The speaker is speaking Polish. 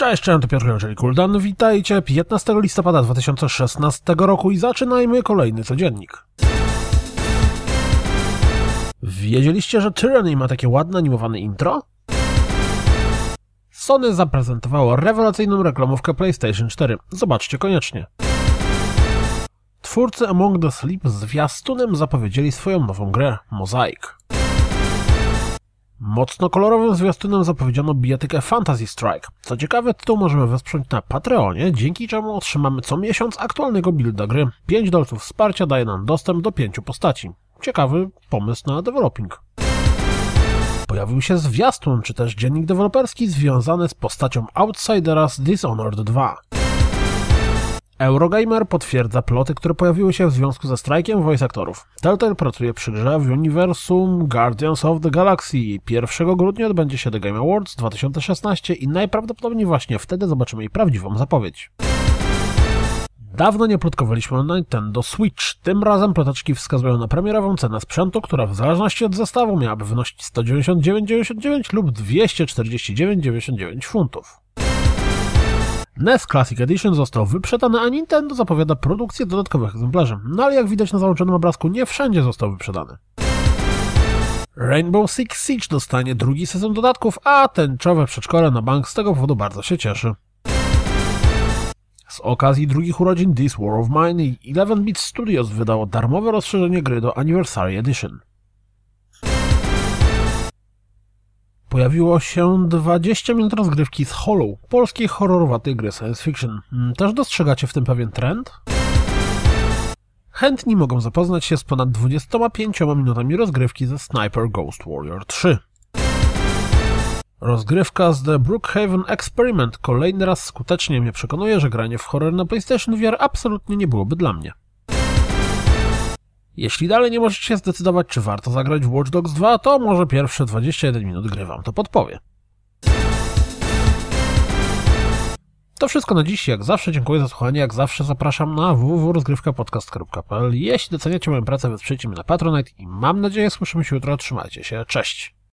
Cześć, cześć, to Piotr czyli Kuldan. Witajcie 15 listopada 2016 roku i zaczynajmy kolejny codziennik. Wiedzieliście, że Tyranny ma takie ładne animowane intro? Sony zaprezentowało rewelacyjną reklamówkę PlayStation 4. Zobaczcie koniecznie. Twórcy Among the Sleep zwiastunem zapowiedzieli swoją nową grę, Mosaic. Mocno kolorowym zwiastunem zapowiedziano bijatykę Fantasy Strike. Co ciekawe, tytuł możemy wesprzeć na Patreonie, dzięki czemu otrzymamy co miesiąc aktualnego builda gry. 5 dolców wsparcia daje nam dostęp do 5 postaci. Ciekawy pomysł na developing. Pojawił się zwiastun, czy też dziennik deweloperski związany z postacią Outsidera z Dishonored 2. Eurogamer potwierdza ploty, które pojawiły się w związku ze strajkiem voice aktorów. Telltale pracuje przy grze w uniwersum Guardians of the Galaxy. 1 grudnia odbędzie się The Game Awards 2016 i najprawdopodobniej właśnie wtedy zobaczymy jej prawdziwą zapowiedź. Dawno nie plotkowaliśmy o Nintendo Switch. Tym razem ploteczki wskazują na premierową cenę sprzętu, która w zależności od zestawu miałaby wynosić 199,99 lub 249,99 funtów. NES Classic Edition został wyprzedany, a Nintendo zapowiada produkcję dodatkowych egzemplarzy. No ale jak widać na załączonym obrazku, nie wszędzie został wyprzedany. Rainbow Six Siege dostanie drugi sezon dodatków, a tęczowe przedszkole na bank z tego powodu bardzo się cieszy. Z okazji drugich urodzin This War of Mine 11-bit Studios wydało darmowe rozszerzenie gry do Anniversary Edition. Pojawiło się 20 minut rozgrywki z Hollow, polskiej horrorowatej gry science fiction. Mm, też dostrzegacie w tym pewien trend? Chętni mogą zapoznać się z ponad 25 minutami rozgrywki ze Sniper Ghost Warrior 3. Rozgrywka z The Brookhaven Experiment kolejny raz skutecznie mnie przekonuje, że granie w horror na PlayStation VR absolutnie nie byłoby dla mnie. Jeśli dalej nie możecie zdecydować, czy warto zagrać w Watch Dogs 2, to może pierwsze 21 minut gry wam to podpowie. To wszystko na dziś. Jak zawsze dziękuję za słuchanie. Jak zawsze zapraszam na www.rozgrywkapodcast.pl Jeśli doceniacie moją pracę, wesprzyjcie mnie na Patronite i mam nadzieję słyszymy się jutro. Trzymajcie się. Cześć!